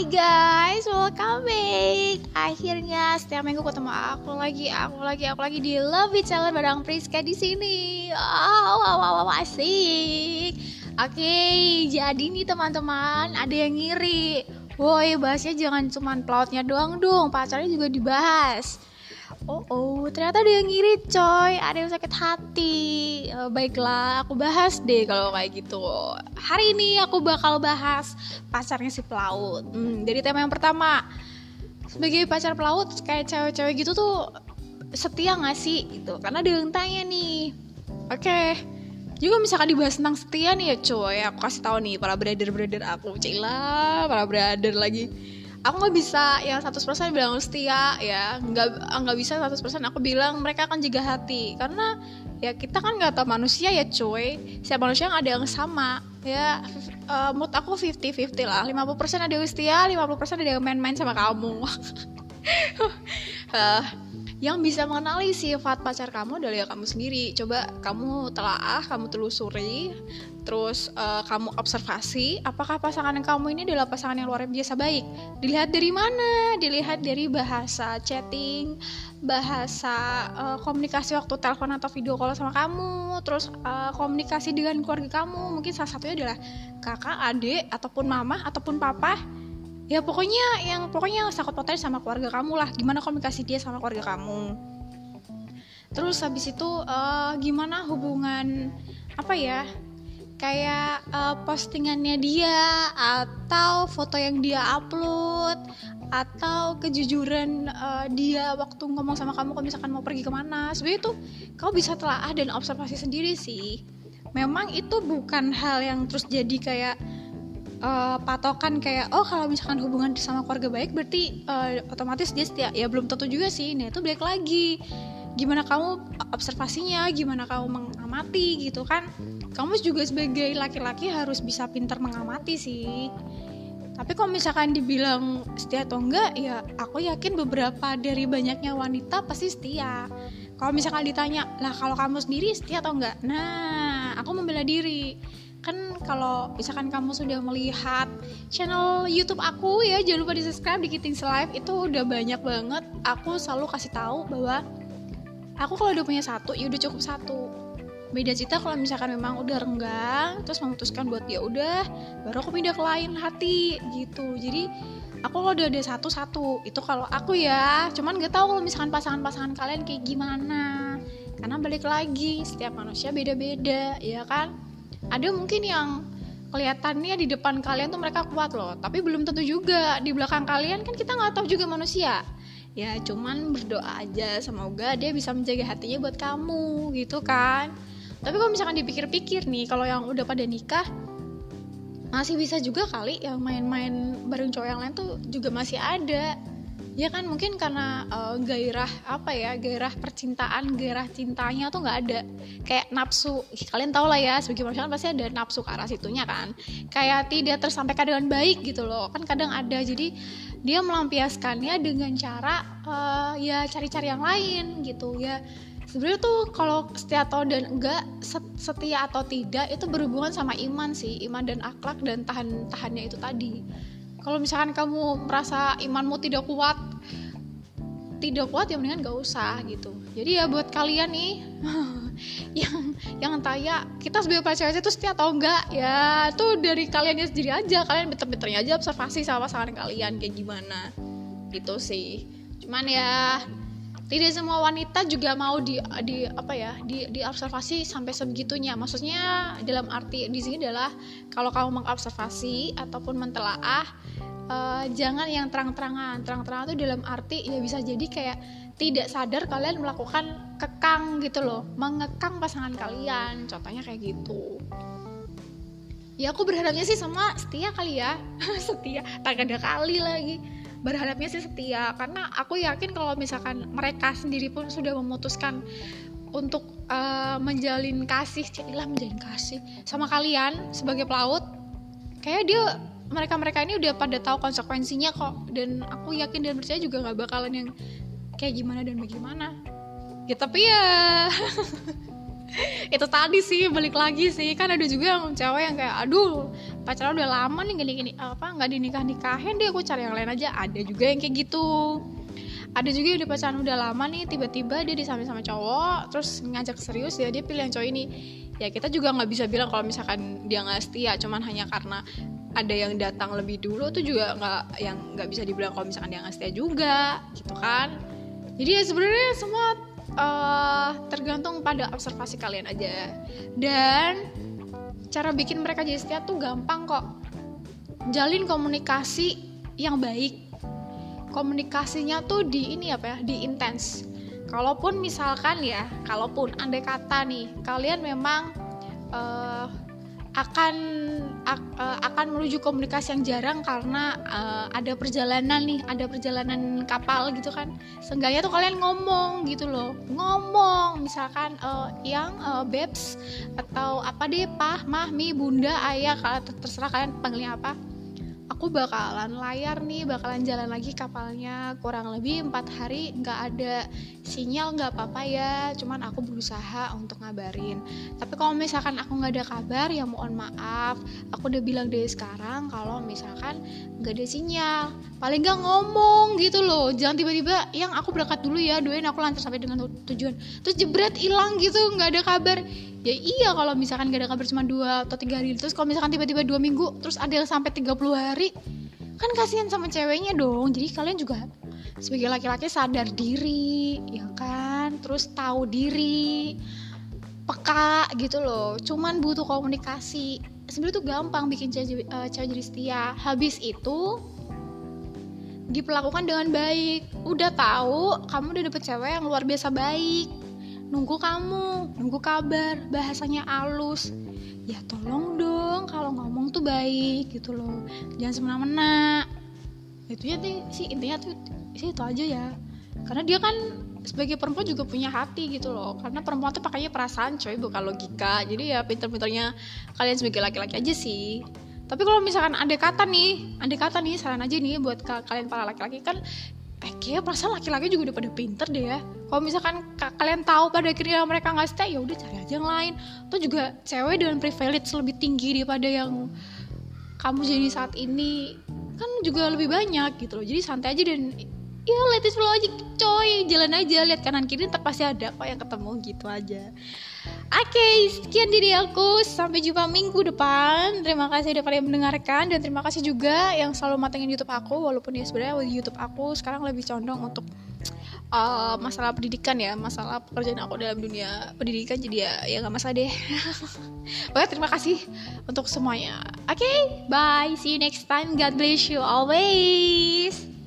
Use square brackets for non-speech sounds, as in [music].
Hai guys, welcome back Akhirnya setiap minggu ketemu aku lagi, aku lagi, aku lagi di Love It Challenge bareng Priska di sini. Wow, wow, wow, wow, asik. Oke, jadi nih teman-teman, ada yang ngiri. Woi, bahasnya jangan cuman pelautnya doang dong, pacarnya juga dibahas. Oh, oh, ternyata ada yang coy, ada yang sakit hati. Uh, baiklah, aku bahas deh kalau kayak gitu. Hari ini aku bakal bahas pacarnya si pelaut. Hmm, dari tema yang pertama, sebagai pacar pelaut kayak cewek-cewek gitu tuh setia gak sih gitu? Karena ada yang tanya nih. Oke, okay. juga misalkan dibahas tentang setia nih ya coy, aku kasih tahu nih para brother-brother aku, cila, para brother lagi aku nggak bisa yang 100% bilang setia ya. Nggak nggak bisa 100% aku bilang mereka akan jaga hati. Karena ya kita kan nggak tahu manusia ya cuy. Siapa manusia yang ada yang sama ya. Uh, mood aku 50-50 lah. 50% ada yang setia 50% ada yang main-main sama kamu. Uh, [laughs] yang bisa mengenali sifat pacar kamu adalah ya kamu sendiri. Coba kamu telaah kamu telusuri terus uh, kamu observasi apakah pasangan kamu ini adalah pasangan yang luar biasa baik? Dilihat dari mana? Dilihat dari bahasa chatting bahasa uh, komunikasi waktu telepon atau video call sama kamu terus uh, komunikasi dengan keluarga kamu. Mungkin salah satunya adalah kakak adik ataupun mama ataupun papa ya pokoknya yang pokoknya yang sakit potensi sama keluarga kamu lah. Gimana komunikasi dia sama keluarga kamu? Terus habis itu uh, gimana hubungan apa ya kayak uh, postingannya dia atau foto yang dia upload atau kejujuran uh, dia waktu ngomong sama kamu kalau misalkan mau pergi ke mana. Sebenarnya itu kau bisa telaah dan observasi sendiri sih. Memang itu bukan hal yang terus jadi kayak uh, patokan kayak oh kalau misalkan hubungan sama keluarga baik berarti uh, otomatis dia setia. Ya belum tentu juga sih. Nah itu balik lagi. Gimana kamu observasinya? Gimana kamu mengamati gitu kan? Kamu juga sebagai laki-laki harus bisa pintar mengamati sih. Tapi kalau misalkan dibilang setia atau enggak ya aku yakin beberapa dari banyaknya wanita pasti setia. Kalau misalkan ditanya lah kalau kamu sendiri setia atau enggak? Nah aku membela diri kan kalau misalkan kamu sudah melihat channel YouTube aku ya jangan lupa di subscribe di Kiting Live itu udah banyak banget. Aku selalu kasih tahu bahwa aku kalau udah punya satu ya udah cukup satu. Beda cerita kalau misalkan memang udah renggang terus memutuskan buat ya udah baru aku pindah ke lain hati gitu. Jadi aku kalau udah ada satu satu. Itu kalau aku ya cuman gak tahu kalau misalkan pasangan-pasangan kalian kayak gimana. Karena balik lagi setiap manusia beda-beda ya kan ada mungkin yang kelihatannya di depan kalian tuh mereka kuat loh tapi belum tentu juga. Di belakang kalian kan kita nggak tahu juga manusia. Ya cuman berdoa aja semoga dia bisa menjaga hatinya buat kamu gitu kan. Tapi kalau misalkan dipikir-pikir nih kalau yang udah pada nikah masih bisa juga kali yang main-main bareng cowok yang lain tuh juga masih ada ya kan mungkin karena uh, gairah apa ya gairah percintaan gairah cintanya tuh nggak ada. Kayak nafsu kalian tau lah ya sebagai manusia kan pasti ada nafsu ke arah situnya kan. Kayak tidak tersampaikan dengan baik gitu loh. Kan kadang ada jadi dia melampiaskannya dengan cara uh, ya cari-cari yang lain gitu. Ya sebenarnya tuh kalau setia atau dan enggak setia atau tidak itu berhubungan sama iman sih. Iman dan akhlak dan tahan tahannya itu tadi kalau misalkan kamu merasa imanmu tidak kuat tidak kuat ya mendingan gak usah gitu. Jadi ya buat kalian nih [laughs] yang yang tanya kita sebagai pacar itu setia atau enggak ya itu dari kalian sendiri aja. Kalian beter-beternya aja observasi sama pasangan kalian kayak gimana. Gitu sih. Cuman ya tidak semua wanita juga mau di di apa ya di di observasi sampai sebegitunya. Maksudnya dalam arti di sini adalah kalau kamu mengobservasi ataupun mentelaah uh, jangan yang terang-terangan. Terang-terangan itu dalam arti ya bisa jadi kayak tidak sadar kalian melakukan kekang gitu loh. Mengekang pasangan kalian contohnya kayak gitu. Ya aku berharapnya sih sama setia kali ya. [laughs] Setia tak ada kali lagi berharapnya sih setia. Karena aku yakin kalau misalkan mereka sendiri pun sudah memutuskan untuk uh, menjalin kasih cililah menjalin kasih sama kalian sebagai pelaut kayak dia mereka mereka ini udah pada tahu konsekuensinya kok. Dan aku yakin dan percaya juga nggak bakalan yang kayak gimana dan bagaimana. Ya tapi ya [laughs] itu tadi sih balik lagi sih. Kan ada juga yang cewek yang kayak aduh pacaran udah lama nih gini gini apa nggak dinikah nikahin deh aku cari yang lain aja. Ada juga yang kayak gitu. Ada juga yang udah pacaran udah lama nih tiba-tiba dia disamain sama cowok terus ngajak serius ya dia pilih yang cowok ini. Ya kita juga nggak bisa bilang kalau misalkan dia nggak setia cuman hanya karena ada yang datang lebih dulu tuh juga nggak yang nggak bisa dibilang kalau misalkan dia nggak setia juga gitu kan. Jadi ya sebenarnya semua uh, tergantung pada observasi kalian aja. Dan cara bikin mereka jadi setia tuh gampang kok. Jalin komunikasi yang baik. Komunikasinya tuh di ini apa ya? Di intens. Kalaupun misalkan ya kalaupun andai kata nih kalian memang uh, akan ak, uh, akan menuju komunikasi yang jarang karena uh, ada perjalanan nih ada perjalanan kapal gitu kan. Seenggaknya tuh kalian ngomong gitu loh. Ngomong misalkan uh, yang uh, babes atau apa deh pah mah mi bunda ayah terserah kalian panggilnya apa aku bakalan layar nih bakalan jalan lagi kapalnya. Kurang lebih empat hari nggak ada sinyal nggak apa-apa ya. Cuman aku berusaha untuk ngabarin. Tapi kalau misalkan aku nggak ada kabar ya mohon maaf. Aku udah bilang dari sekarang kalau misalkan nggak ada sinyal. Paling nggak ngomong gitu loh. Jangan tiba-tiba yang aku berangkat dulu ya doain aku lancar sampai dengan tujuan. Terus jebret hilang gitu nggak ada kabar. Ya iya kalau misalkan gak ada kabar cuma dua atau tiga hari. Terus kalau misalkan tiba-tiba dua minggu terus ada yang sampai 30 hari kan kasihan sama ceweknya dong. Jadi kalian juga sebagai laki-laki sadar diri ya kan? Terus tahu diri peka gitu loh. Cuman butuh komunikasi. Sebenarnya tuh gampang bikin cewek, uh, cewek jadi setia. Habis itu diperlakukan dengan baik. Udah tahu kamu udah dapet cewek yang luar biasa baik. Nunggu kamu, nunggu kabar, bahasanya halus. Ya tolong dong kalau ngomong tuh baik gitu loh. Jangan semena-mena. Itu ya sih intinya tuh sih itu aja ya. Karena dia kan sebagai perempuan juga punya hati gitu loh. Karena perempuan tuh pakainya perasaan coy bukan logika. Jadi ya pinter-pinternya kalian sebagai laki-laki aja sih. Tapi kalau misalkan ada kata nih, ada kata nih saran aja nih buat kalian para laki-laki kan kayak perasaan laki-laki juga udah pada pinter deh ya. Kalau misalkan kalian tahu pada akhirnya mereka nggak stay ya udah cari aja yang lain. Atau juga cewek dengan privilege lebih tinggi daripada yang kamu jadi saat ini kan juga lebih banyak gitu loh. Jadi santai aja dan ya let it flow aja coy. Jalan aja lihat kanan kiri ntar pasti ada kok yang ketemu gitu aja Oke, okay, sekian diri aku. Sampai jumpa minggu depan. Terima kasih udah pada mendengarkan dan terima kasih juga yang selalu matengin YouTube aku. Walaupun ya sebenarnya YouTube aku sekarang lebih condong untuk uh, masalah pendidikan ya, masalah pekerjaan aku dalam dunia pendidikan. Jadi ya ya nggak masalah deh. [laughs] Oke, terima kasih untuk semuanya. Oke, okay, bye. See you next time. God bless you always.